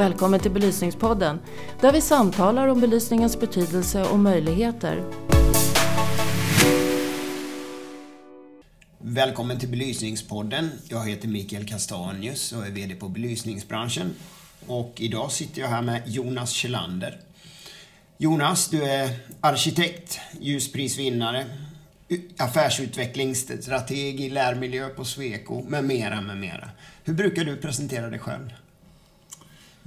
Välkommen till Belysningspodden där vi samtalar om belysningens betydelse och möjligheter. Välkommen till Belysningspodden. Jag heter Mikael Kastanius och är VD på Belysningsbranschen. Och idag sitter jag här med Jonas Kjellander. Jonas, du är arkitekt, ljusprisvinnare, affärsutvecklingsstrateg i lärmiljö på Sweco med mera, med mera. Hur brukar du presentera dig själv?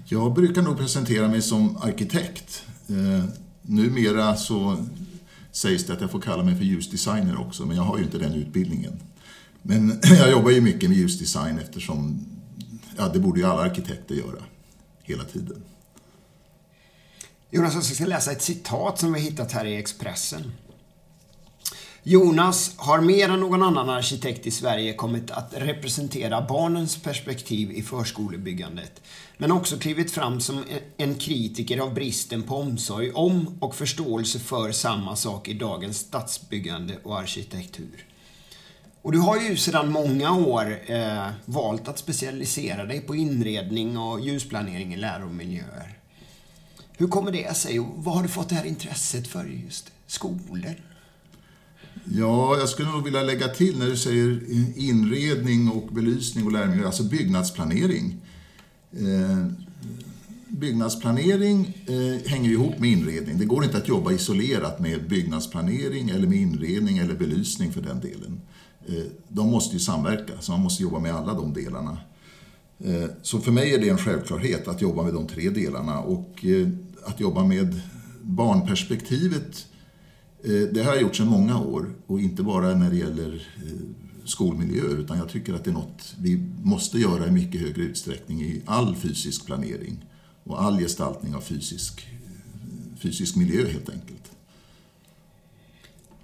Jag brukar nog presentera mig som arkitekt. Eh, numera så sägs det att jag får kalla mig för ljusdesigner också, men jag har ju inte den utbildningen. Men jag jobbar ju mycket med ljusdesign eftersom, ja det borde ju alla arkitekter göra, hela tiden. Jonas, jag ska läsa ett citat som vi hittat här i Expressen. Jonas har mer än någon annan arkitekt i Sverige kommit att representera barnens perspektiv i förskolebyggandet. Men också klivit fram som e-, en kritiker av bristen på omsorg om och förståelse för samma sak i dagens stadsbyggande och arkitektur. Och du har ju sedan många år eh, valt att specialisera dig på inredning och ljusplanering i läromiljöer. Hur kommer det sig och vad har du fått det här intresset för just skolor? Ja, jag skulle nog vilja lägga till när du säger inredning och belysning och lärmiljö, alltså byggnadsplanering. Eh, byggnadsplanering eh, hänger ihop med inredning. Det går inte att jobba isolerat med byggnadsplanering eller med inredning eller belysning för den delen. Eh, de måste ju samverka, så man måste jobba med alla de delarna. Eh, så för mig är det en självklarhet att jobba med de tre delarna och eh, att jobba med barnperspektivet det har jag gjort sedan många år och inte bara när det gäller eh, skolmiljöer utan jag tycker att det är något vi måste göra i mycket högre utsträckning i all fysisk planering och all gestaltning av fysisk, eh, fysisk miljö helt enkelt.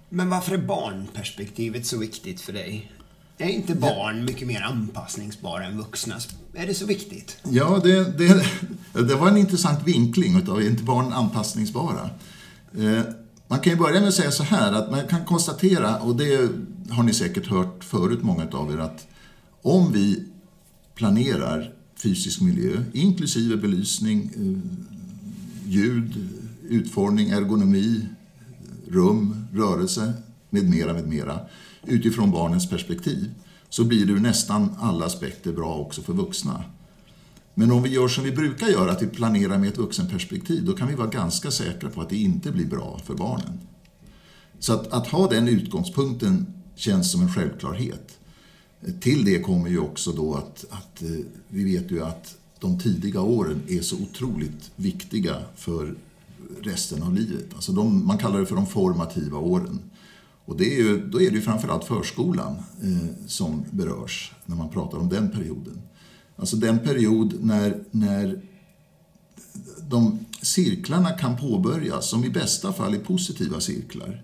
Men varför är barnperspektivet så viktigt för dig? Är inte barn mycket mer anpassningsbara än vuxna? Är det så viktigt? Ja, det, det, det var en intressant vinkling utav inte barn anpassningsbara. Man kan ju börja med att säga så här att man kan konstatera, och det har ni säkert hört förut många av er, att om vi planerar fysisk miljö, inklusive belysning, eh, ljud, utformning, ergonomi, rum, rörelse med mera, med mera, utifrån barnens perspektiv, så blir det ur nästan alla aspekter bra också för vuxna. Men om vi gör som vi brukar göra, att vi planerar med ett vuxenperspektiv, då kan vi vara ganska säkra på att det inte blir bra för barnen. Så att, att ha den utgångspunkten känns som en självklarhet. Till det kommer ju också då att, att eh, vi vet ju att de tidiga åren är så otroligt viktiga för resten av livet. Alltså de, man kallar det för de formativa åren. Och det är ju, då är det ju framförallt förskolan eh, som berörs när man pratar om den perioden. Alltså den period när, när de cirklarna kan påbörjas, som i bästa fall är positiva cirklar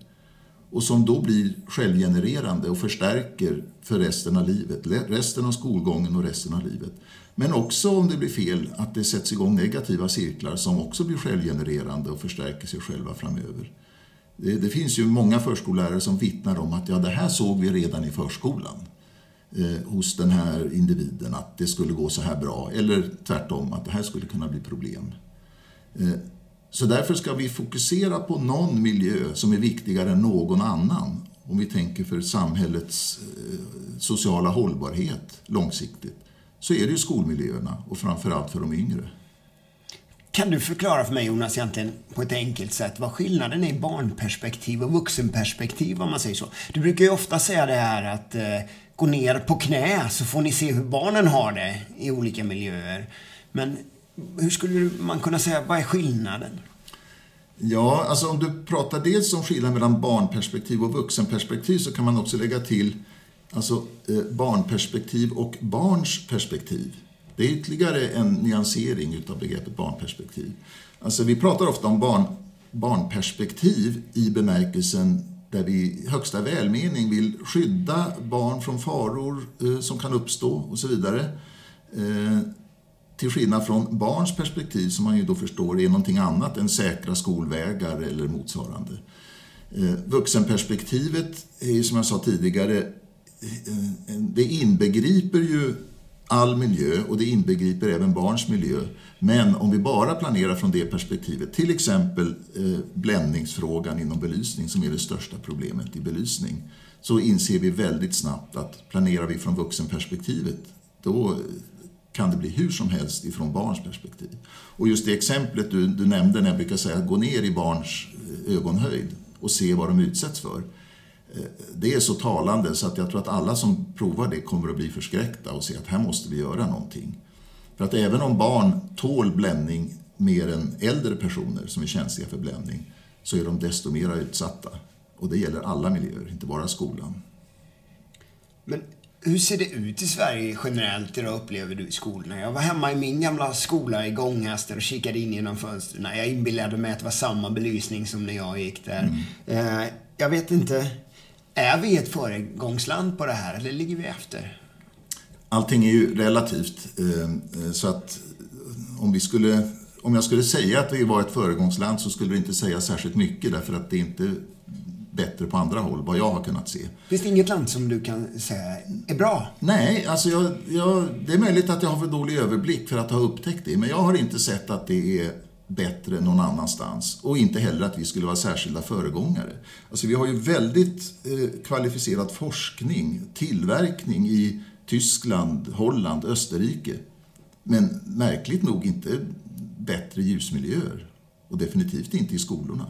och som då blir självgenererande och förstärker för resten av livet, resten av skolgången och resten av livet. Men också om det blir fel, att det sätts igång negativa cirklar som också blir självgenererande och förstärker sig själva framöver. Det, det finns ju många förskollärare som vittnar om att ja, det här såg vi redan i förskolan eh, hos den här individen att det skulle gå så här bra. Eller tvärtom, att det här skulle kunna bli problem. Eh, så därför ska vi fokusera på någon miljö som är viktigare än någon annan. Om vi tänker för samhällets eh, sociala hållbarhet långsiktigt. Så är det ju skolmiljöerna och framförallt för de yngre. Kan du förklara för mig Jonas egentligen på ett enkelt sätt vad skillnaden är i barnperspektiv och vuxenperspektiv om man säger så? Du brukar ju ofta säga det här att eh, gå ner på knä så får ni se hur barnen har det i olika miljöer. Men hur skulle man kunna säga, vad är skillnaden? Ja, alltså om du pratar dels om skillnaden mellan barnperspektiv och vuxenperspektiv så kan man också lägga till alltså, eh, barnperspektiv och barns perspektiv. Det är ytterligare en nyansering utav begreppet barnperspektiv. Alltså vi pratar ofta om barn, barnperspektiv i bemärkelsen där vi i högsta välmening vill skydda barn från faror eh, som kan uppstå och så vidare. Eh, till skillnad från barns perspektiv som man ju då förstår är någonting annat än säkra skolvägar eller motsvarande. Eh, vuxenperspektivet är som jag sa tidigare, det inbegriper ju all miljö och det inbegriper även barns miljö. Men om vi bara planerar från det perspektivet, till exempel eh, bländningsfrågan inom belysning som är det största problemet i belysning, så inser vi väldigt snabbt att planerar vi från vuxenperspektivet, då kan det bli hur som helst ifrån barns perspektiv. Och just det exemplet du, du nämnde när jag brukar säga gå ner i barns eh, ögonhöjd och se vad de utsätts för. Eh, det är så talande så att jag tror att alla som provar det kommer att bli förskräckta och se att här måste vi göra någonting. För att även om barn tål bländning mer än äldre personer som är känsliga för bländning så är de desto mer utsatta. Och det gäller alla miljöer, inte bara skolan. Men hur ser det ut i Sverige generellt idag upplever du i skolorna? Jag var hemma i min gamla skola i Gånghester och kikade in genom fönstren. Jag inbillade mig att det var samma belysning som när jag gick där. Mm. Eh, jag vet inte. Är vi ett föregångsland på det här eller ligger vi efter? Allting är ju relativt. Eh, så att om, vi skulle, om jag skulle säga att vi var ett föregångsland så skulle det inte säga särskilt mycket därför att det inte bättre på andra håll, vad jag har kunnat se. Finns det inget land som du kan säga är bra? Nej, alltså jag, jag, det är möjligt att jag har för dålig överblick för att ha upptäckt det, men jag har inte sett att det är bättre någon annanstans. Och inte heller att vi skulle vara särskilda föregångare. Alltså vi har ju väldigt eh, kvalificerad forskning, tillverkning i Tyskland, Holland, Österrike. Men märkligt nog inte bättre ljusmiljöer. Och definitivt inte i skolorna.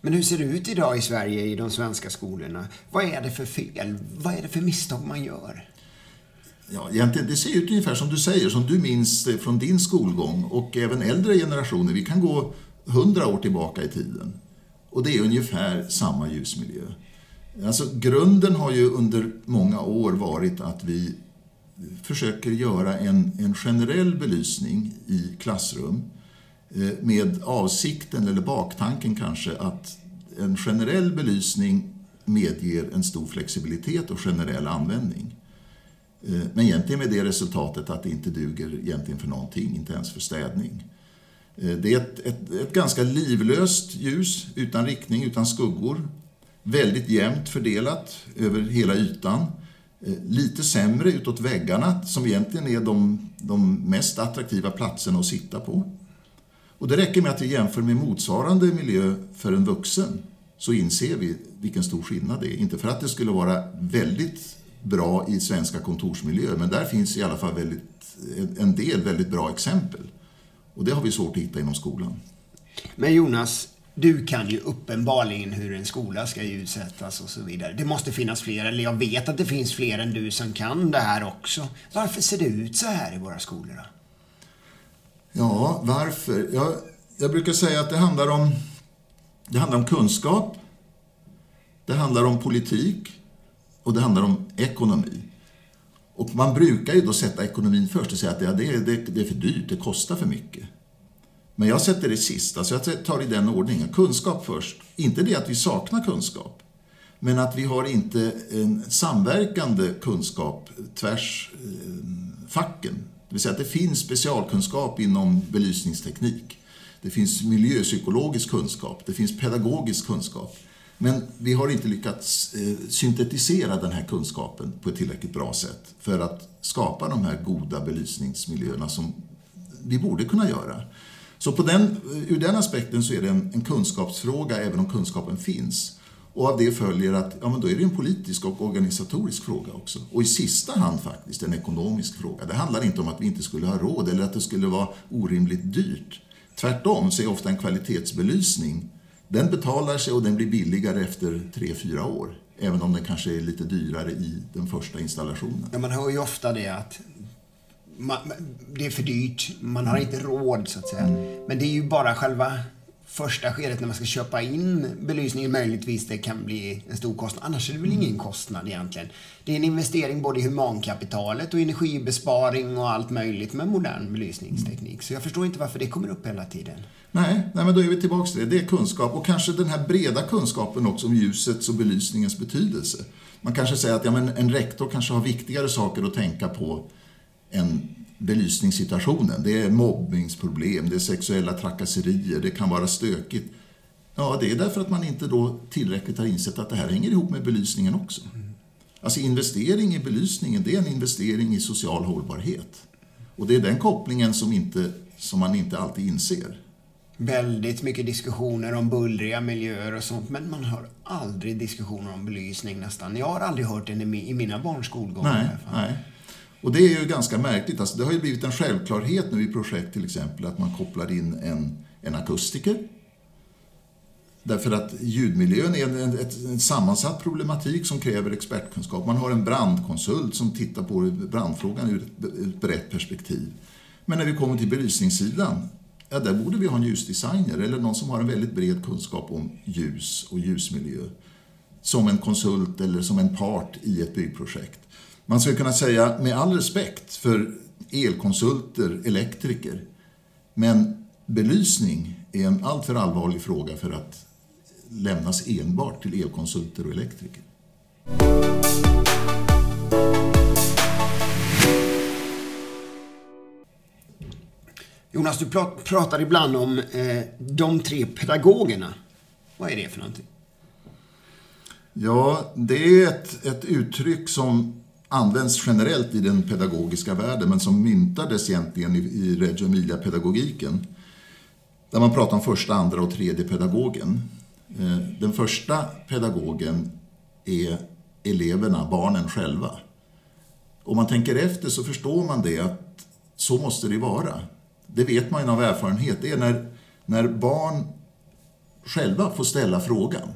Men hur ser det ut idag i Sverige i de svenska skolorna? Vad är det för fel? Vad är det för misstag man gör? Ja, egentligen, det ser ut ungefär som du säger, som du minns från din skolgång och även äldre generationer. Vi kan gå hundra år tillbaka i tiden. Och det är ungefär samma ljusmiljö. Alltså, grunden har ju under många år varit att vi försöker göra en, en generell belysning i klassrum eh, med avsikten, eller baktanken kanske, att en generell belysning medger en stor flexibilitet och generell användning. Eh, men egentligen med det resultatet att det inte duger egentligen för någonting, inte ens för städning. Eh, det är ett, ett, ett, ganska livlöst ljus, utan riktning, utan skuggor. Väldigt jämnt fördelat över hela ytan. Eh, lite sämre utåt väggarna, som egentligen är de, de mest attraktiva platserna att sitta på. Och det räcker med att vi jämför med motsvarande miljö för en vuxen så inser vi vilken stor skillnad det är. Inte för att det skulle vara väldigt bra i svenska kontorsmiljöer, men där finns i alla fall väldigt, en del väldigt bra exempel. Och det har vi svårt att hitta inom skolan. Men Jonas, du kan ju uppenbarligen hur en skola ska utsättas och så vidare. Det måste finnas fler, eller jag vet att det finns fler än du som kan det här också. Varför ser det ut så här i våra skolor då? Ja, varför? Jag, jag brukar säga att det handlar om, det handlar om kunskap, det handlar om politik och det handlar om ekonomi. Och man brukar ju då sätta ekonomin först och säga att det, det, det är för dyrt, det kostar för mycket. Men jag sätter det sist, alltså jag tar i den ordningen. Kunskap först. Inte det att vi saknar kunskap, men att vi har inte en samverkande kunskap tvärs eh, facken det vill säga att det finns specialkunskap inom belysningsteknik. Det finns miljöpsykologisk kunskap, det finns pedagogisk kunskap. Men vi har inte lyckats eh, syntetisera den här kunskapen på ett tillräckligt bra sätt för att skapa de här goda belysningsmiljöerna som vi borde kunna göra. Så på den, ur den aspekten så är det en, en kunskapsfråga även om kunskapen finns. Och av det följer att ja, men då är det en politisk och organisatorisk fråga också. Och i sista hand faktiskt en ekonomisk fråga. Det handlar inte om att vi inte skulle ha råd eller att det skulle vara orimligt dyrt. Tvärtom så är ofta en kvalitetsbelysning, den betalar sig och den blir billigare efter tre fyra år. Även om den kanske är lite dyrare i den första installationen. Ja, man hör ju ofta det att man, det är för dyrt, man har inte råd så att säga. Men det är ju bara själva första skedet när man ska köpa in belysningen möjligtvis det kan bli en stor kostnad. Annars är det väl ingen mm. kostnad egentligen. Det är en investering både i humankapitalet och energibesparing och allt möjligt med modern belysningsteknik. Så jag förstår inte varför det kommer upp hela tiden. Nej, nej men då är vi tillbaka till det. Det är kunskap och kanske den här breda kunskapen också om ljusets och belysningens betydelse. Man kanske säger att ja, men en rektor kanske har viktigare saker att tänka på än belysningssituationen. Det är mobbningsproblem, det är sexuella trakasserier, det kan vara stökigt. Ja, det är därför att man inte då tillräckligt har insett att det här hänger ihop med belysningen också. Alltså investering i belysningen, det är en investering i social hållbarhet. Och det är den kopplingen som, inte, som man inte alltid inser. Väldigt mycket diskussioner om bullriga miljöer och sånt, men man hör aldrig diskussioner om belysning nästan. Jag har aldrig hört den i mina barns skolgång. Nej, nej. Och det är ju ganska märkligt. Alltså, det har ju blivit en självklarhet nu i projekt till exempel att man kopplar in en, en akustiker. Därför att ljudmiljön är en, en, en sammansatt problematik som kräver expertkunskap. Man har en brandkonsult som tittar på brandfrågan ur ett, ett brett perspektiv. Men när vi kommer till belysningssidan, ja, där borde vi ha en ljusdesigner eller någon som har en väldigt bred kunskap om ljus och ljusmiljö. Som en konsult eller som en part i ett byggprojekt. Man skulle kunna säga, med all respekt för elkonsulter, elektriker, men belysning är en alltför allvarlig fråga för att lämnas enbart till elkonsulter och elektriker. Jonas, du pratar ibland om eh, de tre pedagogerna. Vad är det för någonting? Ja, det är ett, ett uttryck som används generellt i den pedagogiska världen men som myntades egentligen i, i Reggio Emilia-pedagogiken. Där man pratar om första, andra och tredje pedagogen. Eh, den första pedagogen är eleverna, barnen själva. Om man tänker efter så förstår man det att så måste det vara. Det vet man ju av erfarenhet. Det är när, när barn själva får ställa frågan.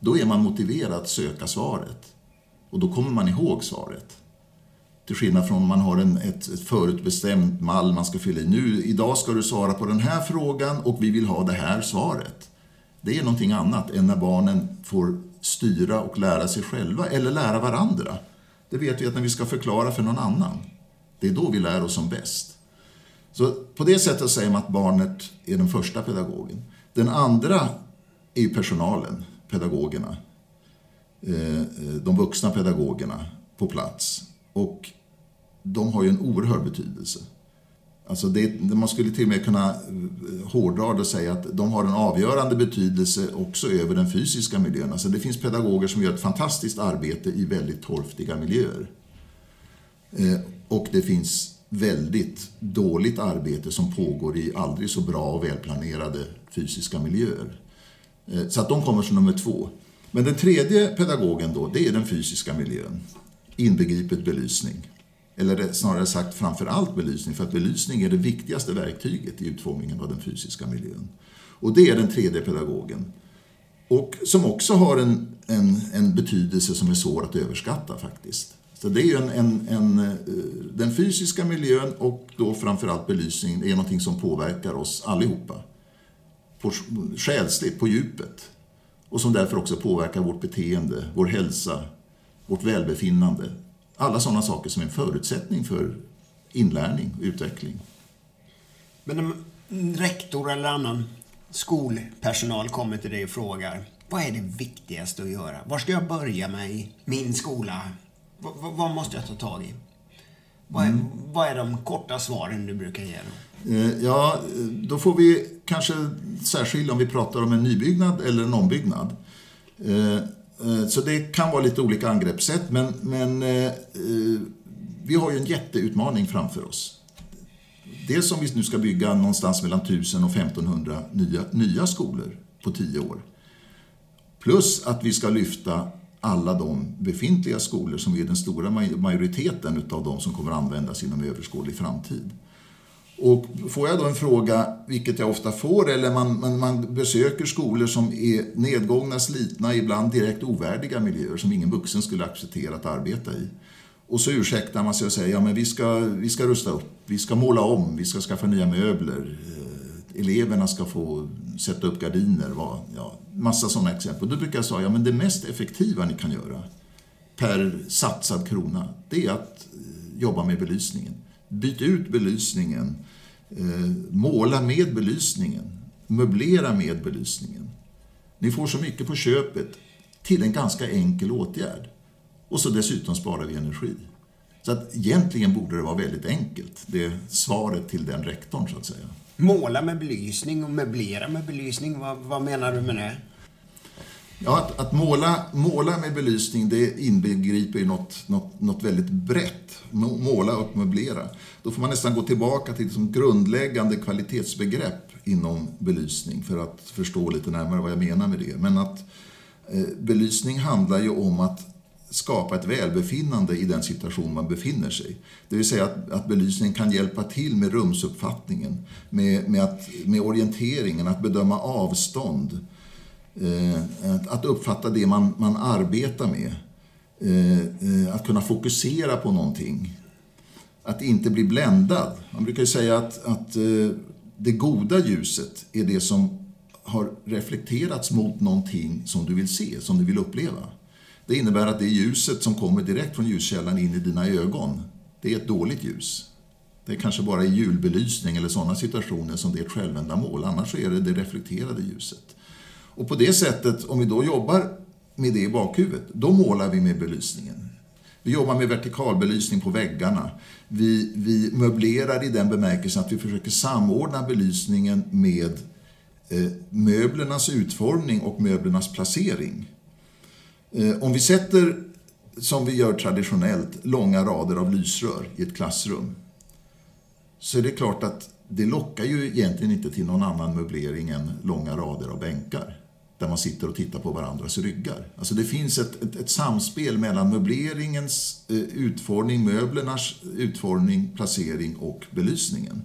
Då är man motiverad att söka svaret. Och då kommer man ihåg svaret. Till skillnad från om man har en, ett, ett förutbestämt mall man ska fylla i. Nu, idag ska du svara på den här frågan och vi vill ha det här svaret. Det är någonting annat än när barnen får styra och lära sig själva eller lära varandra. Det vet vi att när vi ska förklara för någon annan, det är då vi lär oss som bäst. Så på det sättet säger man att barnet är den första pedagogen. Den andra är personalen, pedagogerna. Eh, eh, de vuxna pedagogerna på plats. Och de har ju en oerhörd betydelse. Alltså det, man skulle till och med kunna eh, hårdra det och säga att de har en avgörande betydelse också över den fysiska miljön. Alltså det finns pedagoger som gör ett fantastiskt arbete i väldigt torftiga miljöer. Och det finns väldigt dåligt arbete som pågår i aldrig så bra och välplanerade fysiska miljöer. Så att de kommer som nummer två. Men den tredje pedagogen då, det är den fysiska miljön, inbegripet belysning. Eller snarare sagt framför allt belysning, för att belysning är det viktigaste verktyget i utformningen av den fysiska miljön. Och det är den tredje pedagogen. Och som också har en, en, en betydelse som är svår att överskatta faktiskt. Så det är ju en, en, en, eh, den fysiska miljön och då framförallt belysningen är någonting som påverkar oss allihopa. På, själsligt, på djupet och som därför också påverkar vårt beteende, vår hälsa, vårt välbefinnande. Alla sådana saker som är en förutsättning för inlärning och utveckling. Men om rektor eller annan skolpersonal kommer till dig och frågar vad är det viktigaste att göra? Var ska jag börja med i min skola? V vad måste jag ta tag i? Vad är, mm. vad är de korta svaren du brukar ge? Då? Eh, ja, då får vi kanske särskilja om vi pratar om en nybyggnad eller en ombyggnad. Eh, eh, så det kan vara lite olika angreppssätt, men, men vi har ju en jätteutmaning framför oss. Dels om vi nu ska bygga någonstans mellan 1000 och 1500 nya, nya skolor på tio år. Plus att vi ska lyfta alla de befintliga skolor som är den stora majoriteten av de som kommer användas inom överskådlig framtid. Och får jag då en fråga, vilket jag ofta får, eller man, man, man, besöker skolor som är nedgångna, slitna, ibland direkt ovärdiga miljöer som ingen vuxen skulle acceptera att arbeta i. Och så ursäktar man sig och säger, ja men vi ska, vi ska rusta upp, vi ska måla om, vi ska skaffa nya möbler, eh, eleverna ska få sätta upp gardiner, ja, massa sådana exempel. Då brukar jag säga, ja men det mest effektiva ni kan göra per satsad krona, det är att eh, jobba med belysningen. Byt ut belysningen, eh, måla med belysningen, möblera med belysningen. Ni får så mycket på köpet till en ganska enkel åtgärd. Och så dessutom sparar vi energi. Så att egentligen borde det vara väldigt enkelt. Det är svaret till den rektorn så att säga. Måla med belysning och möblera med belysning, vad, vad menar du med det? Ja, att, att, måla, måla med belysning det inbegriper ju något, något, något väldigt brett. Måla och möblera. Då får man nästan gå tillbaka till liksom grundläggande kvalitetsbegrepp inom belysning för att förstå lite närmare vad jag menar med det. Men att eh, belysning handlar ju om att skapa ett välbefinnande i den situation man befinner sig. Det vill säga att, att belysningen kan hjälpa till med rumsuppfattningen, med, med, att, med orienteringen, att bedöma avstånd, eh, Eh, att uppfatta det man, man arbetar med, eh, eh, att kunna fokusera på någonting, att inte bli bländad. Man brukar säga att, att det goda ljuset är det som har reflekterats mot någonting som du vill se, som du vill uppleva. Det innebär att det ljuset som kommer direkt från ljuskällan in i dina ögon, det är ett dåligt ljus. Det är kanske bara i julbelysning eller sådana situationer som det är ett självändamål. Annars är det det reflekterade ljuset. Och på det sättet, om vi då jobbar med det i bakhuvudet, då målar vi med belysningen. Vi jobbar med vertikalbelysning på väggarna. Vi, vi möblerar i den bemärkelsen att vi försöker samordna belysningen med eh, möblernas utformning och möblernas placering. Eh, om vi sätter, som vi gör traditionellt, långa rader av lysrör i ett klassrum så är det klart att det lockar ju egentligen inte till någon annan möblering än långa rader av bänkar där man sitter och tittar på varandras ryggar. Alltså det finns ett, ett, ett samspel mellan möbleringens eh, utformning, möblernas utformning, placering och belysningen.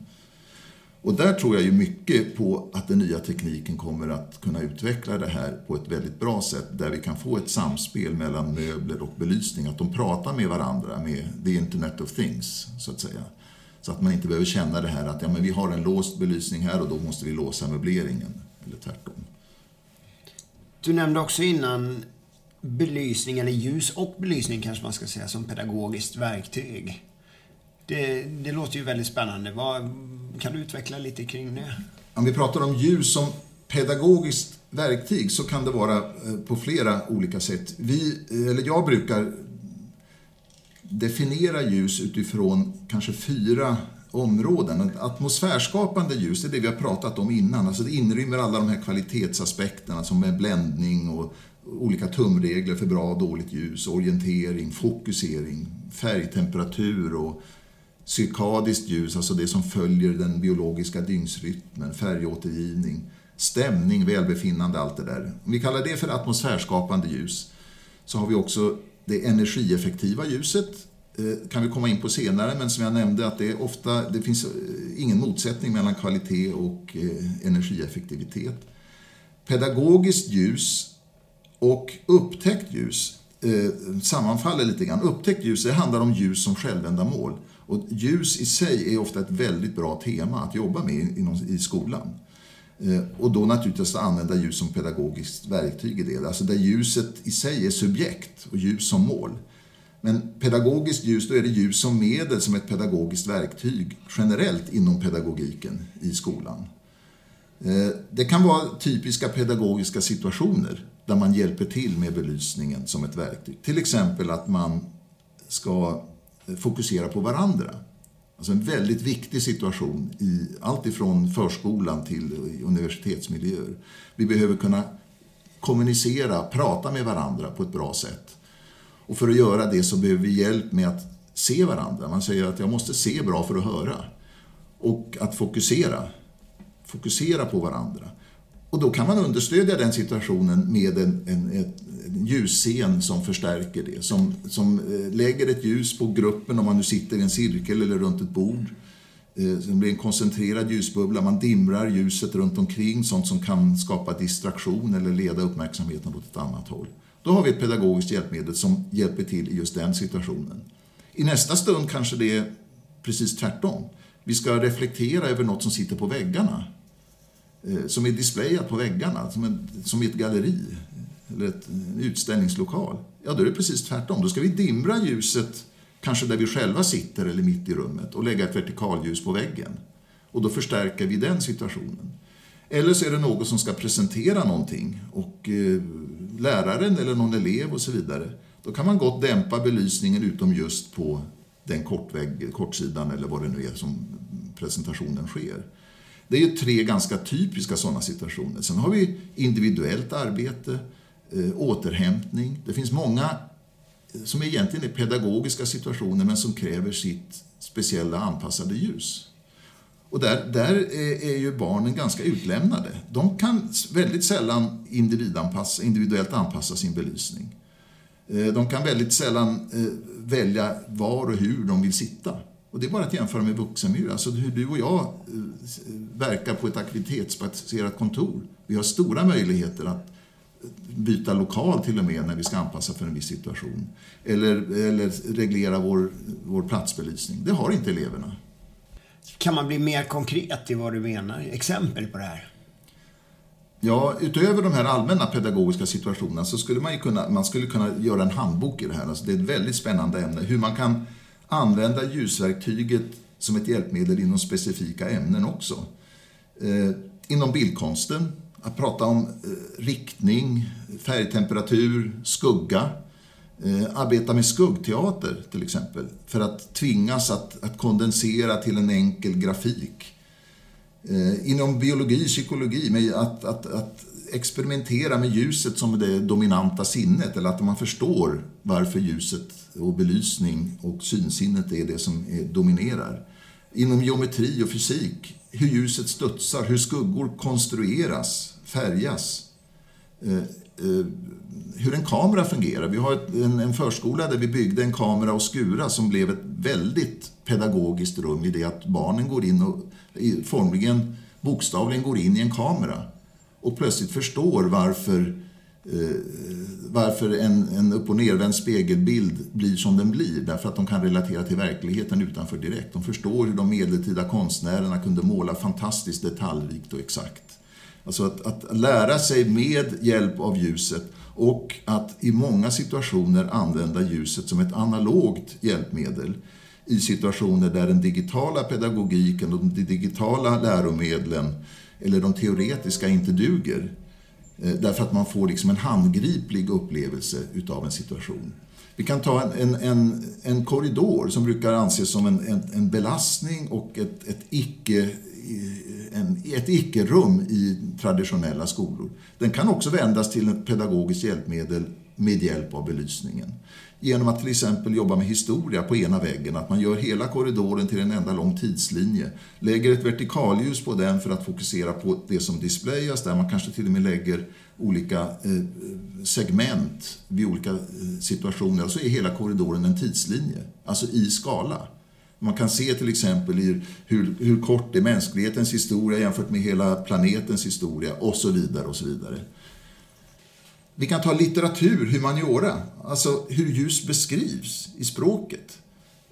Och där tror jag ju mycket på att den nya tekniken kommer att kunna utveckla det här på ett väldigt bra sätt där vi kan få ett samspel mellan möbler och belysning, att de pratar med varandra med the internet of things, så att säga. Så att man inte behöver känna det här att ja, men vi har en låst belysning här och då måste vi låsa möbleringen, eller tvärtom. Du nämnde också innan belysning, eller ljus och belysning kanske man ska säga, som pedagogiskt verktyg. Det, det låter ju väldigt spännande. Vad, kan du utveckla lite kring det? Om vi pratar om ljus som pedagogiskt verktyg så kan det vara eh, på flera olika sätt. Vi, eh, eller jag brukar definiera ljus utifrån kanske fyra områden. Atmosfärskapande ljus, det är det vi har pratat om innan. Alltså det inrymmer alla de här kvalitetsaspekterna som är bländning och olika tumregler för bra och dåligt ljus, orientering, fokusering, färgtemperatur och cirkadiskt ljus, alltså det som följer den biologiska dygnsrytmen, färgåtergivning, stämning, välbefinnande, allt det där. Om vi kallar det för atmosfärskapande ljus så har vi också det energieffektiva ljuset, Eh, kan vi komma in på senare, men som jag nämnde att det, ofta, det finns eh, ingen motsättning mellan kvalitet och eh, energieffektivitet. Pedagogiskt ljus och upptäckt ljus sammanfaller lite grann. Upptäckt ljus det handlar om ljus som självändamål. Och ljus i sig är ofta ett väldigt bra tema att jobba med i skolan. Och då naturligtvis att använda ljus som pedagogiskt verktyg i det. Alltså där ljuset i sig är subjekt och ljus som mål. Men pedagogiskt ljus, då är det ljus som medel som ett pedagogiskt verktyg generellt inom pedagogiken i skolan. Eh, det kan vara typiska pedagogiska situationer där man hjälper till med belysningen som ett verktyg. Till exempel att man ska eh, fokusera på varandra. Alltså en väldigt viktig situation i allt ifrån förskolan till universitetsmiljöer. Vi behöver kunna kommunicera, prata med varandra på ett bra sätt. Och för att göra det så behöver vi hjälp med att se varandra. Man säger att jag måste se bra för att höra. Och att fokusera. Fokusera på varandra. Och då kan man understödja den situationen med en, en, en ljusscen som förstärker det. Som, som eh, lägger ett ljus på gruppen om man nu sitter i en cirkel eller runt ett bord. Eh, det blir en koncentrerad ljusbubbla, man dimrar ljuset runt omkring, sånt som kan skapa distraktion eller leda uppmärksamheten åt ett annat håll. Då har vi ett pedagogiskt hjälpmedel som hjälper till i just den situationen. I nästa stund kanske det är precis tvärtom. Vi ska reflektera över något som sitter på väggarna. Eh, som är displayat på väggarna, som, en, som i ett galleri eller ett, en utställningslokal. Ja, då är det precis tvärtom. Då ska vi dimra ljuset, kanske där vi själva sitter eller mitt i rummet, och lägga ett vertikalljus på väggen. Och då förstärker vi den situationen. Eller så är det någon som ska presentera någonting och eh, läraren eller någon elev och så vidare. Då kan man gott dämpa belysningen utom just på den kortvägg, kortsidan eller vad det nu är som presentationen sker. Det är ju tre ganska typiska sådana situationer. Sen har vi individuellt arbete, eh, återhämtning. Det finns många eh, som egentligen är pedagogiska situationer men som kräver sitt speciella anpassade ljus. Och där, där eh, är, ju barnen ganska utlämnade. De kan väldigt sällan individanpassa, individuellt anpassa sin belysning. Eh, de kan väldigt sällan eh, välja var och hur de vill sitta. Och det är bara att jämföra med vuxenmiljö. Alltså hur du och jag verkar på ett aktivitetsbaserat kontor. Vi har stora möjligheter att byta lokal till och med när vi ska anpassa för en viss situation. Eller, eller reglera vår, vår platsbelysning. Det har inte eleverna. Kan man bli mer konkret i vad du menar? Exempel på det här? Ja, utöver de här allmänna pedagogiska situationerna så skulle man ju kunna, man skulle kunna göra en handbok i det här. Alltså det är ett väldigt spännande ämne. Hur man kan använda ljusverktyget som ett hjälpmedel inom specifika ämnen också. Eh, inom bildkonsten, att prata om eh, riktning, färgtemperatur, skugga. Eh, arbeta med skuggteater till exempel, för att tvingas att, att kondensera till en enkel grafik. Eh, inom biologi, psykologi, med att, att, att experimentera med ljuset som det dominanta sinnet, eller att man förstår varför ljuset och belysning och synsinnet är det som dominerar. Inom geometri och fysik, hur ljuset studsar, hur skuggor konstrueras, färgas. Eh, Eh, hur en kamera fungerar. Vi har en, en förskola där vi byggde en kamera och skura som blev ett väldigt pedagogiskt rum i det att barnen går in och formligen, bokstavligen går in i en kamera och plötsligt förstår varför, eh, varför en, en upp och nervänd spegelbild blir som den blir. Därför att de kan relatera till verkligheten utanför direkt. De förstår hur de medeltida konstnärerna kunde måla fantastiskt detaljrikt och exakt. Alltså att, att lära sig med hjälp av ljuset och att i många situationer använda ljuset som ett analogt hjälpmedel i situationer där den digitala pedagogiken och de digitala läromedlen eller de teoretiska inte duger. Eh, därför att man får liksom en handgriplig upplevelse utav en situation. Vi kan ta en, en, en korridor som brukar anses som en, en, en belastning och ett, ett icke en, ett icke-rum i traditionella skolor. Den kan också vändas till ett pedagogiskt hjälpmedel med hjälp av belysningen genom att till exempel jobba med historia på ena väggen, att man gör hela korridoren till en enda lång tidslinje. Lägger ett vertikalljus på den för att fokusera på det som displayas där. Man kanske till och med lägger olika eh, segment vid olika eh, situationer. Så så är hela korridoren en tidslinje, alltså i skala. Man kan se till exempel hur, hur kort är mänsklighetens historia jämfört med hela planetens historia och så vidare och så vidare. Vi kan ta litteratur, humaniora, alltså hur ljus beskrivs i språket,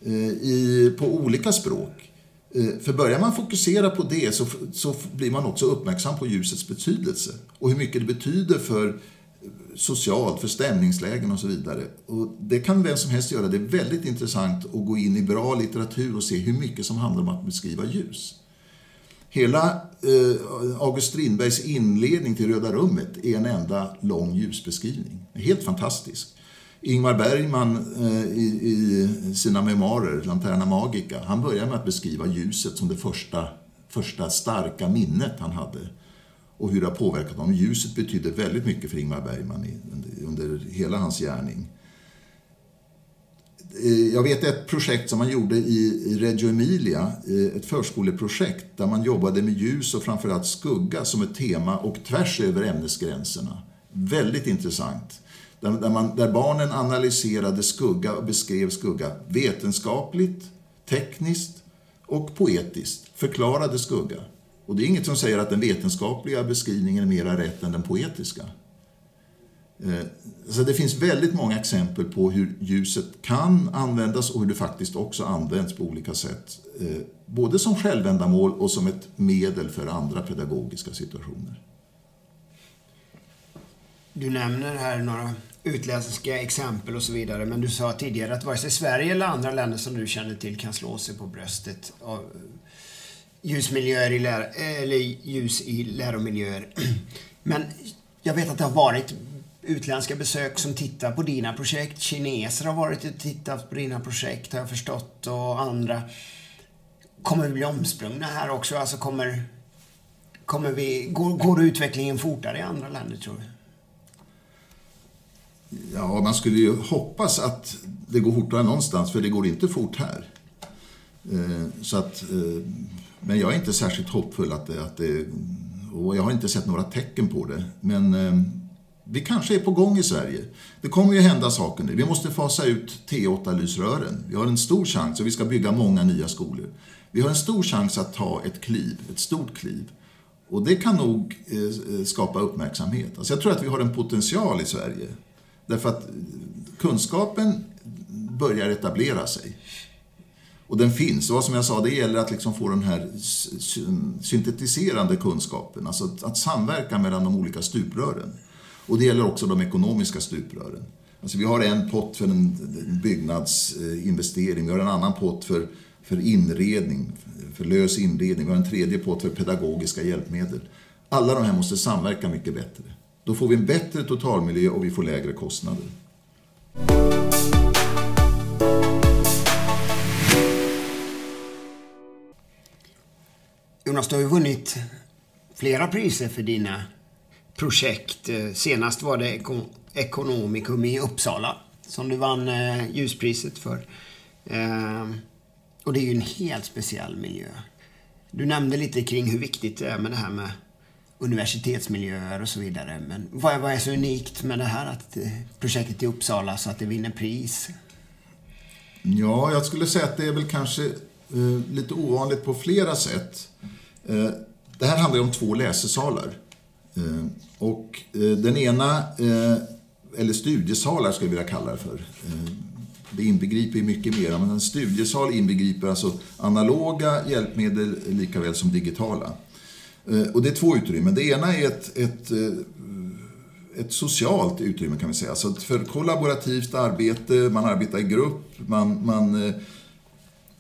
eh, i, på olika språk. Eh, för börjar man fokusera på det så, så blir man också uppmärksam på ljusets betydelse och hur mycket det betyder för socialt, för stämningslägen och så vidare. Och det kan vem som helst göra. Det är väldigt intressant att gå in i bra litteratur och se hur mycket som handlar om att beskriva ljus. Hela eh, August Strindbergs inledning till Röda rummet är en enda lång ljusbeskrivning. Helt fantastisk. Ingmar Bergman eh, i, i, sina memoarer, Lanterna Magica, han börjar med att beskriva ljuset som det första, första starka minnet han hade och hur det har påverkat honom. Ljuset betydde väldigt mycket för Ingmar Bergman i, under, hela hans gärning. Eh, jag vet ett projekt som man gjorde i Reggio Emilia, eh, ett förskoleprojekt där man jobbade med ljus och framförallt skugga som ett tema och tvärs över ämnesgränserna. Väldigt intressant. Där, man, där barnen analyserade skugga och beskrev skugga vetenskapligt, tekniskt och poetiskt. Förklarade skugga. Och det är inget som säger att den vetenskapliga beskrivningen är mera rätt än den poetiska. Eh, så det finns väldigt många exempel på hur ljuset kan användas och hur det faktiskt också används på olika sätt. Eh, både som självändamål och som ett medel för andra pedagogiska situationer. Du nämner här några utländska exempel och så vidare, men du sa tidigare att vare sig Sverige eller andra länder som du känner till kan slå sig på bröstet av ljusmiljöer i lär, eller ljus i läromiljöer. Men jag vet att det har varit utländska besök som tittar på dina projekt. Kineser har varit och tittat på dina projekt har jag förstått och andra. Kommer vi bli omsprungna här också? Alltså kommer, kommer vi, går, går utvecklingen fortare i andra länder tror du? Ja, man skulle ju hoppas att det går fortare någonstans, för det går inte fort här. Eh, så att, eh, men jag är inte särskilt hoppfull att det, att det, och jag har inte sett några tecken på det. Men eh, vi kanske är på gång i Sverige. Det kommer ju hända saker nu. Vi måste fasa ut T8-lysrören. Vi har en stor chans och vi ska bygga många nya skolor. Vi har en stor chans att ta ett kliv, ett stort kliv. Och det kan nog eh, skapa uppmärksamhet. Alltså jag tror att vi har en potential i Sverige. Därför att eh, kunskapen börjar etablera sig. Och den finns. Och som jag sa, det gäller att liksom få den här syntetiserande kunskapen. Alltså att samverka mellan de olika stuprören. Och det gäller också de ekonomiska stuprören. Alltså vi har en pott för en byggnadsinvestering, vi har en annan pott för, för inredning, för lös inredning, vi har en tredje pott för pedagogiska hjälpmedel. Alla de här måste samverka mycket bättre. Då får vi en bättre totalmiljö och vi får lägre kostnader. Jonas, du har ju vunnit flera priser för dina projekt. Eh, senast var det Ekonomikum i Uppsala som du vann eh, ljuspriset för. Eh, och det är ju en helt speciell miljö. Du nämnde lite kring hur viktigt det är med det här med universitetsmiljöer och så vidare. Men vad är, vad är så unikt med det här att projektet i Uppsala så att det vinner pris? Ja, jag skulle säga att det är väl kanske eh, lite ovanligt på flera sätt. Eh, det här handlar om två läsesalar. Eh, och eh, den ena, eller studiesalar skulle jag vilja kalla det för. Det inbegriper mycket mer, men en studiesal inbegriper alltså analoga hjälpmedel lika väl som digitala. Och det är två utrymmen. Det ena är ett, ett, ett socialt utrymme kan vi säga. Så för kollaborativt arbete, man arbetar i grupp, man, man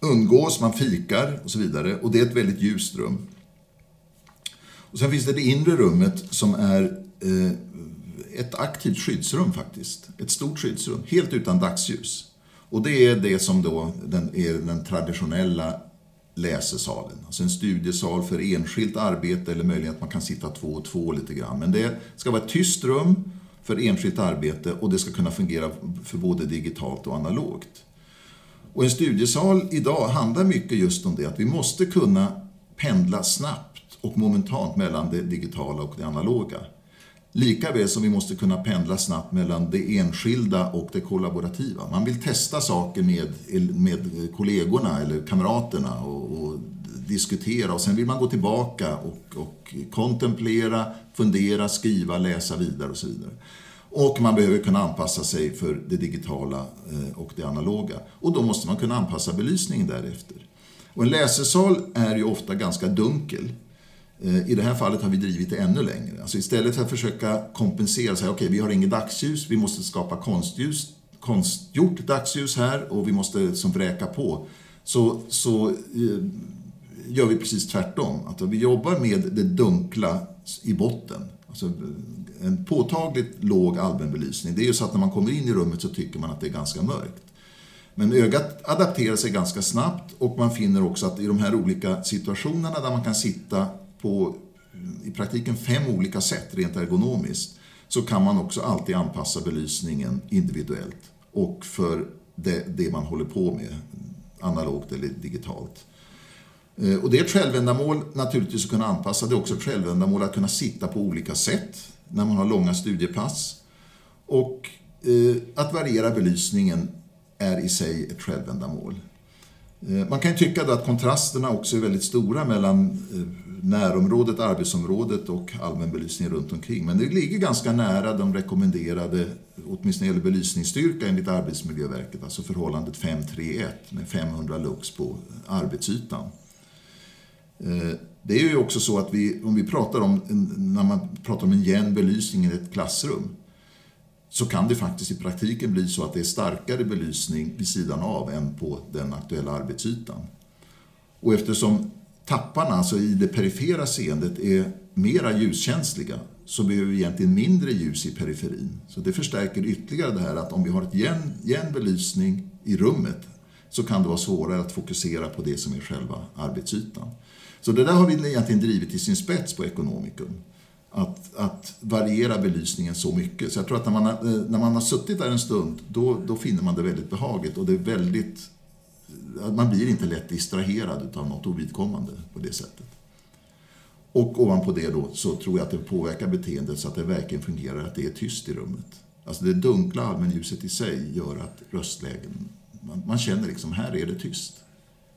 umgås, man fikar och så vidare. Och det är ett väldigt ljust rum. Och sen finns det det inre rummet som är eh, ett aktivt skyddsrum faktiskt. Ett stort skyddsrum, helt utan dagsljus. Och det är det som då den, är den traditionella läsesalen. Alltså en studiesal för enskilt arbete eller möjligen att man kan sitta två och två lite grann. Men det ska vara ett tyst rum för enskilt arbete och det ska kunna fungera för både digitalt och analogt. Och en studiesal idag handlar mycket just om det, att vi måste kunna pendla snabbt och momentant mellan det digitala och det analoga. Likaväl som vi måste kunna pendla snabbt mellan det enskilda och det kollaborativa. Man vill testa saker med, med kollegorna eller kamraterna och, och diskutera och sen vill man gå tillbaka och, och kontemplera, fundera, skriva, läsa vidare och så vidare. Och man behöver kunna anpassa sig för det digitala eh, och det analoga. Och då måste man kunna anpassa belysningen därefter. Och en läsesal är ju ofta ganska dunkel. Eh, I det här fallet har vi drivit det ännu längre. Alltså istället för att försöka kompensera, säga okej, okay, vi har inget dagsljus, vi måste skapa konstljus, konstgjort dagsljus här och vi måste som vräka på. Så, så eh, gör vi precis tvärtom. Att vi jobbar med det dunkla i botten. Alltså eh, en påtagligt låg allmänbelysning. Det är ju så att när man kommer in i rummet så tycker man att det är ganska mörkt. Men ögat adapterar sig ganska snabbt och man finner också att i de här olika situationerna där man kan sitta på mm, i praktiken fem olika sätt rent ergonomiskt så kan man också alltid anpassa belysningen individuellt och för det, det man håller på med, analogt eller digitalt. Eh, och det är ett självändamål naturligtvis att kunna anpassa. Det är också ett självändamål att kunna sitta på olika sätt när man har långa studiepass. Och eh, att variera belysningen är i sig ett självändamål. Eh, man kan tycka att kontrasterna också är väldigt stora mellan eh, närområdet, arbetsområdet och allmänbelysningen runt omkring. Men det ligger ganska nära de rekommenderade, åtminstone gäller belysningsstyrka enligt Arbetsmiljöverket, alltså förhållandet 5.3.1 med 500 lux på arbetsytan. Eh, det är ju också så att vi, om vi pratar om, när man pratar om en jämn belysning i ett klassrum, så kan det faktiskt i praktiken bli så att det är starkare belysning vid sidan av än på den aktuella arbetsytan. Och eftersom tapparna, alltså i det perifera seendet, är mera ljuskänsliga så behöver vi egentligen mindre ljus i periferin. Så det förstärker ytterligare det här att om vi har ett jämn, jämn belysning i rummet så kan det vara svårare att fokusera på det som är själva arbetsytan. Så det där har vi egentligen drivit till sin spets på Ekonomikum att, att variera belysningen så mycket. Så jag tror att när man, har, eh, när man har suttit där en stund, då, då finner man det väldigt behagligt och det är väldigt... Man blir inte lätt distraherad av något ovidkommande på det sättet. Och ovanpå det då så tror jag att det påverkar beteendet så att det verkligen fungerar, att det är tyst i rummet. Alltså det dunkla allmänljuset i sig gör att röstlägen, man, man känner liksom, här är det tyst.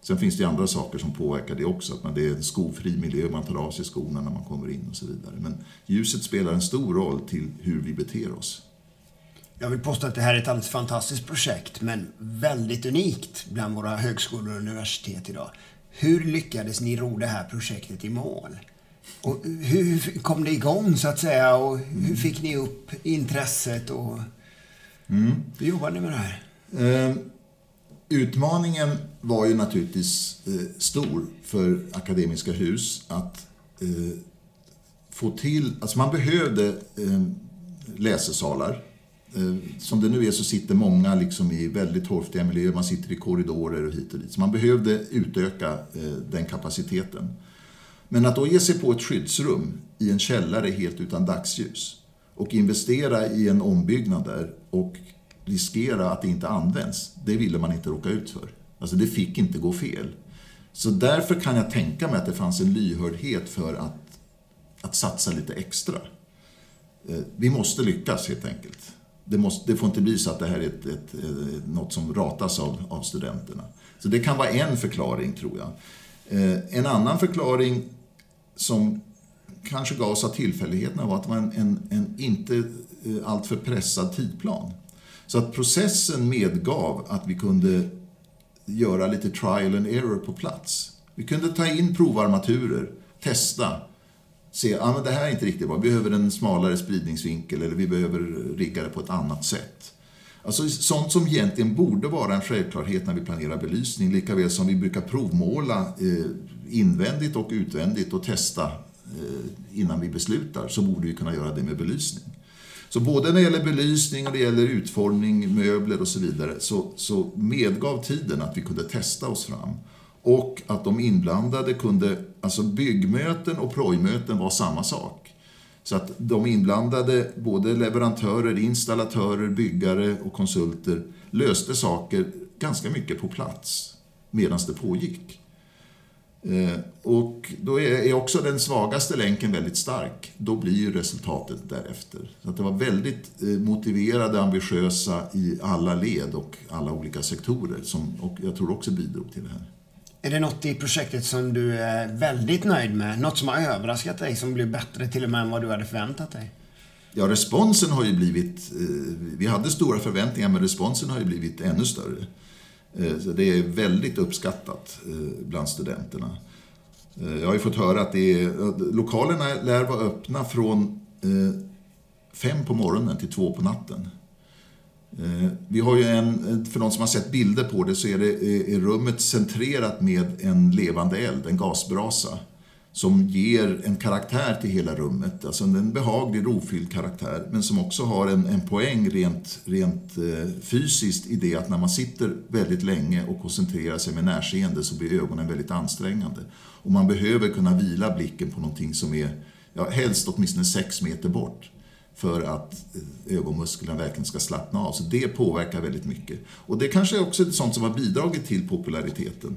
Sen finns det andra saker som påverkar det också, att man, det är en skofri miljö, man tar av sig skorna när man kommer in och så vidare. Men ljuset spelar en stor roll till hur vi beter oss. Jag vill påstå att det här är ett alldeles fantastiskt projekt, men väldigt unikt bland våra högskolor och universitet idag. Hur lyckades ni ro det här projektet i mål? Och hur kom det igång så att säga och hur fick ni upp intresset och mm. hur jobbade ni med det här? Eh, utmaningen var ju naturligtvis eh, stor för Akademiska Hus att eh, få till, alltså man behövde eh, läsesalar. Eh, som det nu är så sitter många liksom i väldigt torftiga miljöer, man sitter i korridorer och hit och dit. Så man behövde utöka eh, den kapaciteten. Men att då ge sig på ett skyddsrum i en källare helt utan dagsljus och investera i en ombyggnad där och riskera att det inte används, det ville man inte råka ut för. Alltså det fick inte gå fel. Så därför kan jag tänka mig att det fanns en lyhördhet för att, att satsa lite extra. Eh, vi måste lyckas helt enkelt. Det, måste, det får inte bli så att det här är ett, ett, ett, något som ratas av, av studenterna. Så det kan vara en förklaring, tror jag. Eh, en annan förklaring som kanske gavs av tillfälligheterna var att det var en, en, en inte eh, alltför pressad tidplan. Så att processen medgav att vi kunde göra lite trial and error på plats. Vi kunde ta in provarmaturer, testa, se att ah, det här är inte riktigt bra, vi behöver en smalare spridningsvinkel eller vi behöver rigga det på ett annat sätt. Alltså sånt som egentligen borde vara en självklarhet när vi planerar belysning, lika väl som vi brukar provmåla eh, invändigt och utvändigt och testa eh, innan vi beslutar, så borde vi kunna göra det med belysning. Så både när det gäller belysning och det gäller utformning, möbler och så vidare så, så medgav tiden att vi kunde testa oss fram. Och att de inblandade kunde, alltså byggmöten och projmöten var samma sak. Så att de inblandade, både leverantörer, installatörer, byggare och konsulter, löste saker ganska mycket på plats medan det pågick. Eh, och då är också den svagaste länken väldigt stark. Då blir ju resultatet därefter. Så att det var väldigt eh, motiverade, ambitiösa i alla led och alla olika sektorer som och jag tror också bidrog till det här. Är det något i projektet som du är väldigt nöjd med? Något som har överraskat dig, som blir bättre till och med än vad du hade förväntat dig? Ja, responsen har ju blivit... Eh, vi hade stora förväntningar, men responsen har ju blivit ännu större. Eh, så det är väldigt uppskattat eh, bland studenterna. Eh, jag har ju fått höra att det är, lokalerna lär vara öppna från fem på morgonen till två på natten. Vi har ju en, för de som har sett bilder på det så är, det, är rummet centrerat med en levande eld, en gasbrasa som ger en karaktär till hela rummet. Alltså en behaglig, rofylld karaktär, men som också har en, en poäng rent, rent eh, fysiskt i det att när man sitter väldigt länge och koncentrerar sig med närseende så blir ögonen väldigt ansträngande. Och man behöver kunna vila blicken på någonting som är, ja, helst åtminstone sex meter bort för att eh, ögonmusklerna verkligen ska slappna av. Så det påverkar väldigt mycket. Och det kanske också är sånt som har bidragit till populariteten.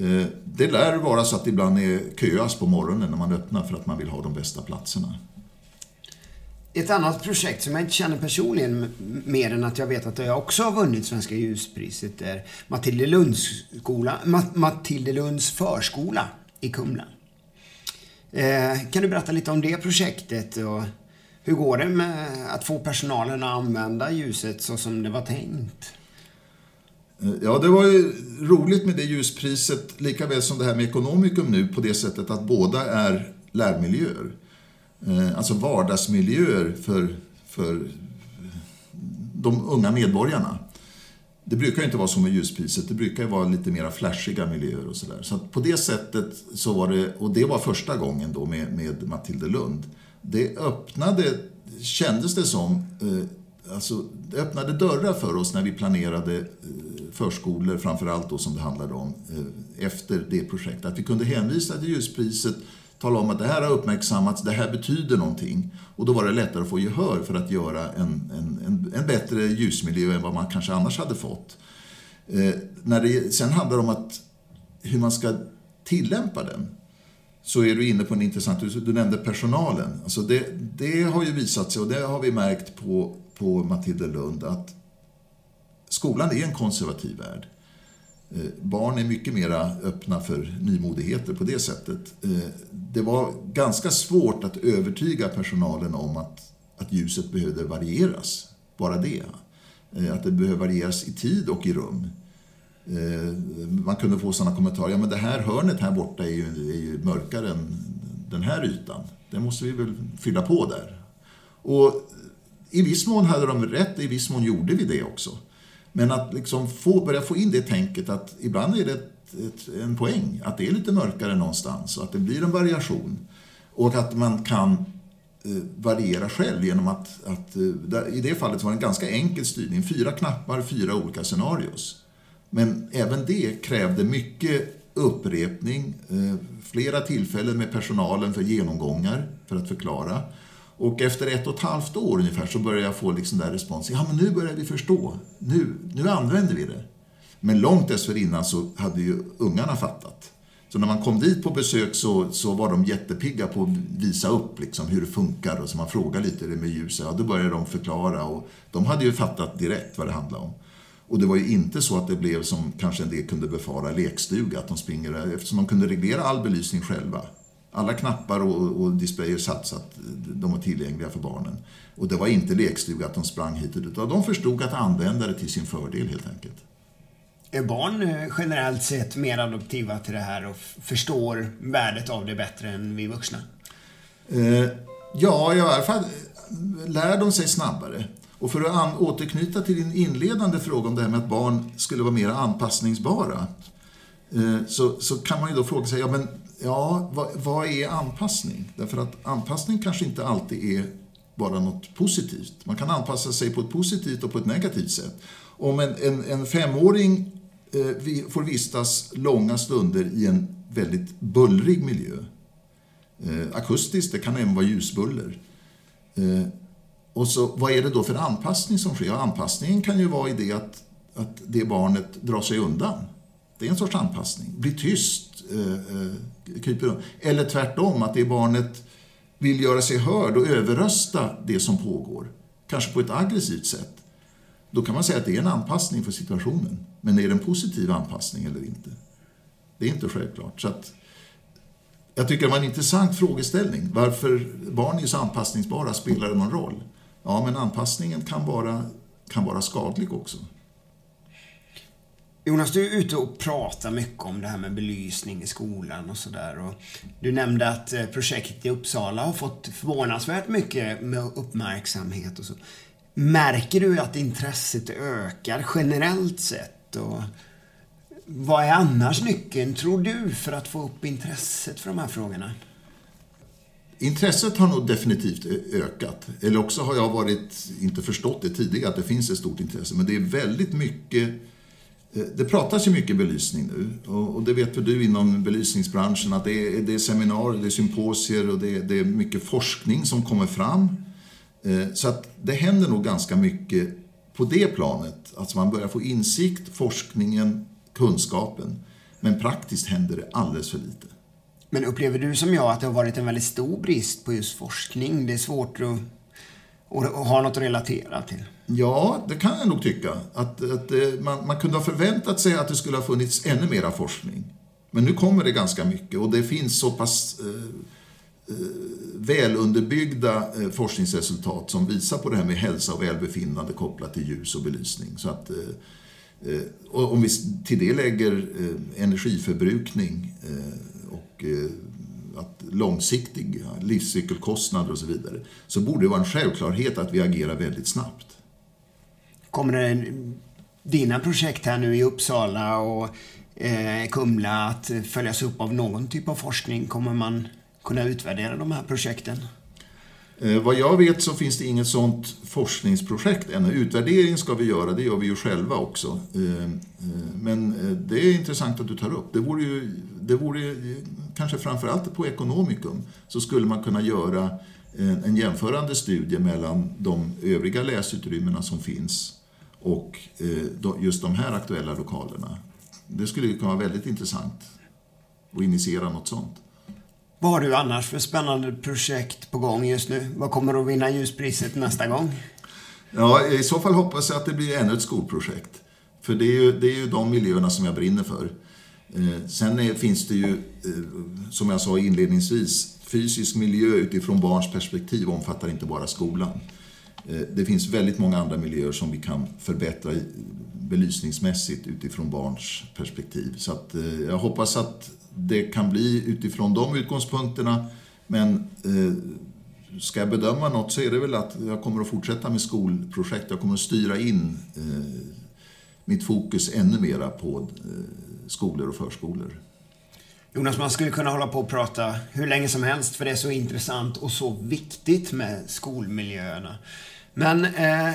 Eh, det lär vara så att det ibland är köas på morgonen när man öppnar för att man vill ha de bästa platserna. Ett annat projekt som jag inte känner personligen mer än att jag vet att jag också har vunnit Svenska ljuspriset är Matilde Lunds, skola, Matilde Lunds förskola i Kumla. Eh, kan du berätta lite om det projektet och hur går det med att få personalen att använda ljuset så som det var tänkt? Eh, ja, det var ju roligt med det ljuspriset, lika väl som det här med Ekonomikum nu, på det sättet att båda är lärmiljöer. Eh, alltså vardagsmiljöer för, för de unga medborgarna. Det brukar inte vara så med ljuspriset, det brukar vara lite mer flashiga miljöer och sådär. Så på det sättet så var det, och det var första gången då med, med Matilde Lund. Det öppnade, kändes det som, eh, alltså, det öppnade dörrar för oss när vi planerade eh, förskolor framför allt då som det handlade om eh, efter det projektet. Att vi kunde hänvisa till ljuspriset tala om att det här har uppmärksammats, det här betyder någonting. Och då var det lättare att få gehör för att göra en, en, en, en bättre ljusmiljö än vad man kanske annars hade fått. Eh, när det sen handlar om att, hur man ska tillämpa den så är du inne på en intressant... Du, du nämnde personalen. Alltså det, det har ju visat sig, och det har vi märkt på, på Matilda Lund, att skolan är en konservativ värld. Eh, barn är mycket mer öppna för nymodigheter på det sättet. Eh, det var ganska svårt att övertyga personalen om att, att ljuset behövde varieras. Bara det. Eh, att det behöver varieras i tid och i rum. Man kunde få sådana kommentarer. Ja, men det här hörnet här borta är ju, är ju mörkare än den här ytan. Det måste vi väl fylla på där. Och i viss mån hade de rätt, i viss mån gjorde vi det också. Men att liksom få, börja få in det tänket att ibland är det ett, ett, en poäng att det är lite mörkare någonstans och att det blir en variation. Och att man kan eh, variera själv genom att, att eh, i det fallet var det en ganska enkel styrning. Fyra knappar, fyra olika scenarios. Men även det krävde mycket upprepning, eh, flera tillfällen med personalen för genomgångar för att förklara. Och efter ett och ett halvt år ungefär så började jag få liksom där respons. Ja, men nu börjar vi förstå. Nu, nu använder vi det. Men långt dessförinnan så hade ju ungarna fattat. Så när man kom dit på besök så, så var de jättepigga på att visa upp liksom hur det funkar. Och så man frågade lite det med ljuset. Ja, då började de förklara. Och de hade ju fattat direkt vad det handlade om. Och det var ju inte så att det blev som kanske en del kunde befara lekstuga, att de springer eftersom de kunde reglera all belysning själva alla knappar och, och displayer satt så att de var tillgängliga för barnen. Och det var inte lekstuga att de sprang hit och dit. De förstod att använda det till sin fördel helt enkelt. Är barn eh, generellt sett mer adoptiva till det här och förstår värdet av det bättre än vi vuxna? Eh, ja, i alla fall lär de sig snabbare. Och för att återknyta till din inledande fråga om det här med att barn skulle vara mer anpassningsbara. Eh, så, så kan man ju då fråga sig, ja men ja, vad, vad, är anpassning? Därför att anpassning kanske inte alltid är bara något positivt. Man kan anpassa sig på ett positivt och på ett negativt sätt. Om en, en, en femåring eh, får vistas långa stunder i en väldigt bullrig miljö, eh, akustiskt, det kan även vara ljusbuller. Eh, och så, vad är det då för anpassning som sker? Ja, anpassningen kan ju vara i det att, att det barnet drar sig undan. Det är en sorts anpassning. Blir tyst, Eh, eh, kryper undan. Eller tvärtom, att det barnet vill göra sig hörd och överrösta det som pågår. Kanske på ett aggressivt sätt. Då kan man säga att det är en anpassning för situationen. Men är det en positiv anpassning eller inte? Det är inte självklart. Så att, jag tycker det var en intressant frågeställning. Varför barn är så anpassningsbara, spelar det någon roll? Ja, men anpassningen kan vara, kan vara skadlig också. Jonas, du är ute och pratar mycket om det här med belysning i skolan och sådär. Du nämnde att eh, projektet i Uppsala har fått förvånansvärt mycket med uppmärksamhet och så. Märker du att intresset ökar generellt sett? Och vad är annars nyckeln, tror du, för att få upp intresset för de här frågorna? Intresset har nog definitivt ökat. Eller också har jag varit, inte förstått det tidigare, att det finns ett stort intresse. Men det är väldigt mycket Eh, det pratas ju mycket belysning nu och det vet väl du inom belysningsbranschen att det är, det är seminarier, det är symposier och det är, det är mycket forskning som kommer fram. Eh, så att det händer nog ganska mycket på det planet. Alltså man börjar få insikt, forskningen, kunskapen. Men praktiskt händer det alldeles för lite. Men upplever du som jag att det har varit en väldigt stor brist på just forskning? Det är svårt att och har något att relatera till. Ja, det kan jag nog tycka. Att, att eh, man, man kunde ha förväntat sig att det skulle ha funnits ännu mera forskning. Men nu kommer det ganska mycket och det finns så pass eh, eh välunderbyggda eh, forskningsresultat som visar på det här med hälsa och välbefinnande kopplat till ljus och belysning. Så att, eh, och om vi till det lägger energiförbrukning och att långsiktig livscykelkostnader och så vidare, så borde det vara en självklarhet att vi agerar väldigt snabbt. Kommer det dina projekt här nu i Uppsala och eh, Kumla att följas upp av någon typ av forskning? Kommer man kunna utvärdera de här projekten? Eh, vad jag vet så finns det inget sånt forskningsprojekt ännu. Utvärdering ska vi göra, det gör vi ju själva också. Eh, eh, men det är intressant att du tar upp. Det vore ju, det vore kanske framförallt på Ekonomikum, så skulle man kunna göra en jämförande studie mellan de övriga läsutrymmena som finns och just de här aktuella lokalerna. Det skulle kunna vara väldigt intressant att initiera något sånt. Vad har du annars för spännande projekt på gång just nu? Vad kommer att vinna ljuspriset nästa gång? Ja, i så fall hoppas jag att det blir ännu ett skolprojekt. För det är ju, det är ju de miljöerna som jag brinner för. Eh, sen är, finns det ju, eh, som jag sa inledningsvis, fysisk miljö utifrån barns perspektiv omfattar inte bara skolan. Eh, det finns väldigt många andra miljöer som vi kan förbättra belysningsmässigt utifrån barns perspektiv. Så att, eh, jag hoppas att det kan bli utifrån de utgångspunkterna. Men eh, ska jag bedöma något så är det väl att jag kommer att fortsätta med skolprojekt. Jag kommer att styra in eh, mitt fokus ännu mera på eh, skolor och förskolor. Jonas, man skulle kunna hålla på och prata hur länge som helst för det är så intressant och så viktigt med skolmiljöerna. Men eh,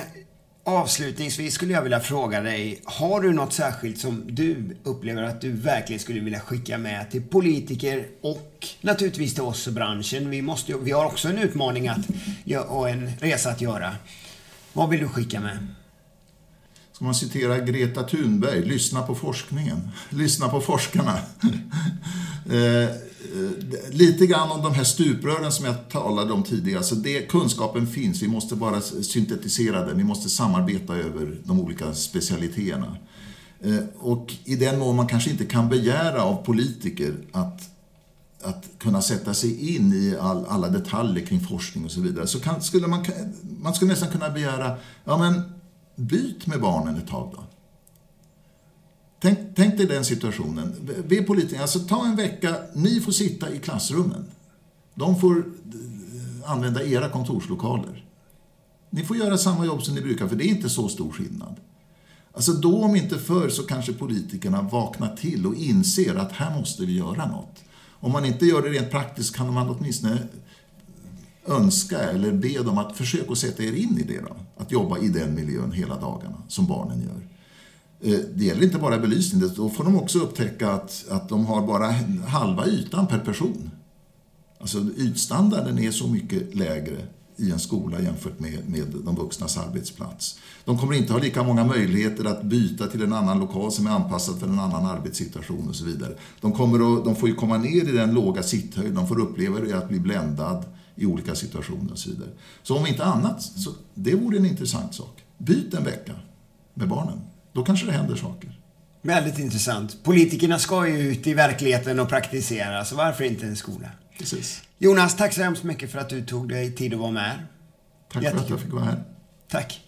Avslutningsvis skulle jag vilja fråga dig, har du något särskilt som du upplever att du verkligen skulle vilja skicka med till politiker och naturligtvis till oss i branschen? Vi, måste, vi har också en utmaning att, och en resa att göra. Vad vill du skicka med? Ska man citera Greta Thunberg, lyssna på forskningen, lyssna på forskarna. Eh, Eh, lite grann om de här stuprören som jag talade om tidigare. Så det, kunskapen finns, vi måste bara syntetisera den. Vi måste samarbeta över de olika specialiteterna. Eh, och i den mån man kanske inte kan begära av politiker att, att kunna sätta sig in i all, alla detaljer kring forskning och så vidare, så kan, skulle man, man skulle nästan kunna begära, ja men byt med barnen ett tag då. Tänk, tänk dig den situationen. Be politikerna, alltså ta en vecka, ni får sitta i klassrummen. De får eh, använda era kontorslokaler. Ni får göra samma jobb som ni brukar, för det är inte så stor skillnad. Alltså då om inte förr så kanske politikerna vaknar till och inser att här måste vi göra något. Om man inte gör det rent praktiskt kan man åtminstone önska eller be dem att försöka sätta er in i det. Då. Att jobba i den miljön hela dagarna, som barnen gör. Eh, det gäller inte bara belysning, då får de också upptäcka att, att de har bara halva ytan per person. Alltså ytstandarden är så mycket lägre i en skola jämfört med, med de vuxnas arbetsplats. De kommer inte ha lika många möjligheter att byta till en annan lokal som är anpassad för en annan arbetssituation och så vidare. De, kommer att, de får ju komma ner i den låga sitthöjden, de får uppleva det att bli bländad i olika situationer och så vidare. Så om inte annat, så det vore en intressant sak. Byt en vecka med barnen. Då kanske det händer saker. Väldigt intressant. Politikerna ska ju ut i verkligheten och praktisera, så varför inte en skola? Precis. Jonas, tack så hemskt mycket för att du tog dig tid att vara med. Tack Jättekul. för att jag fick vara här. Tack.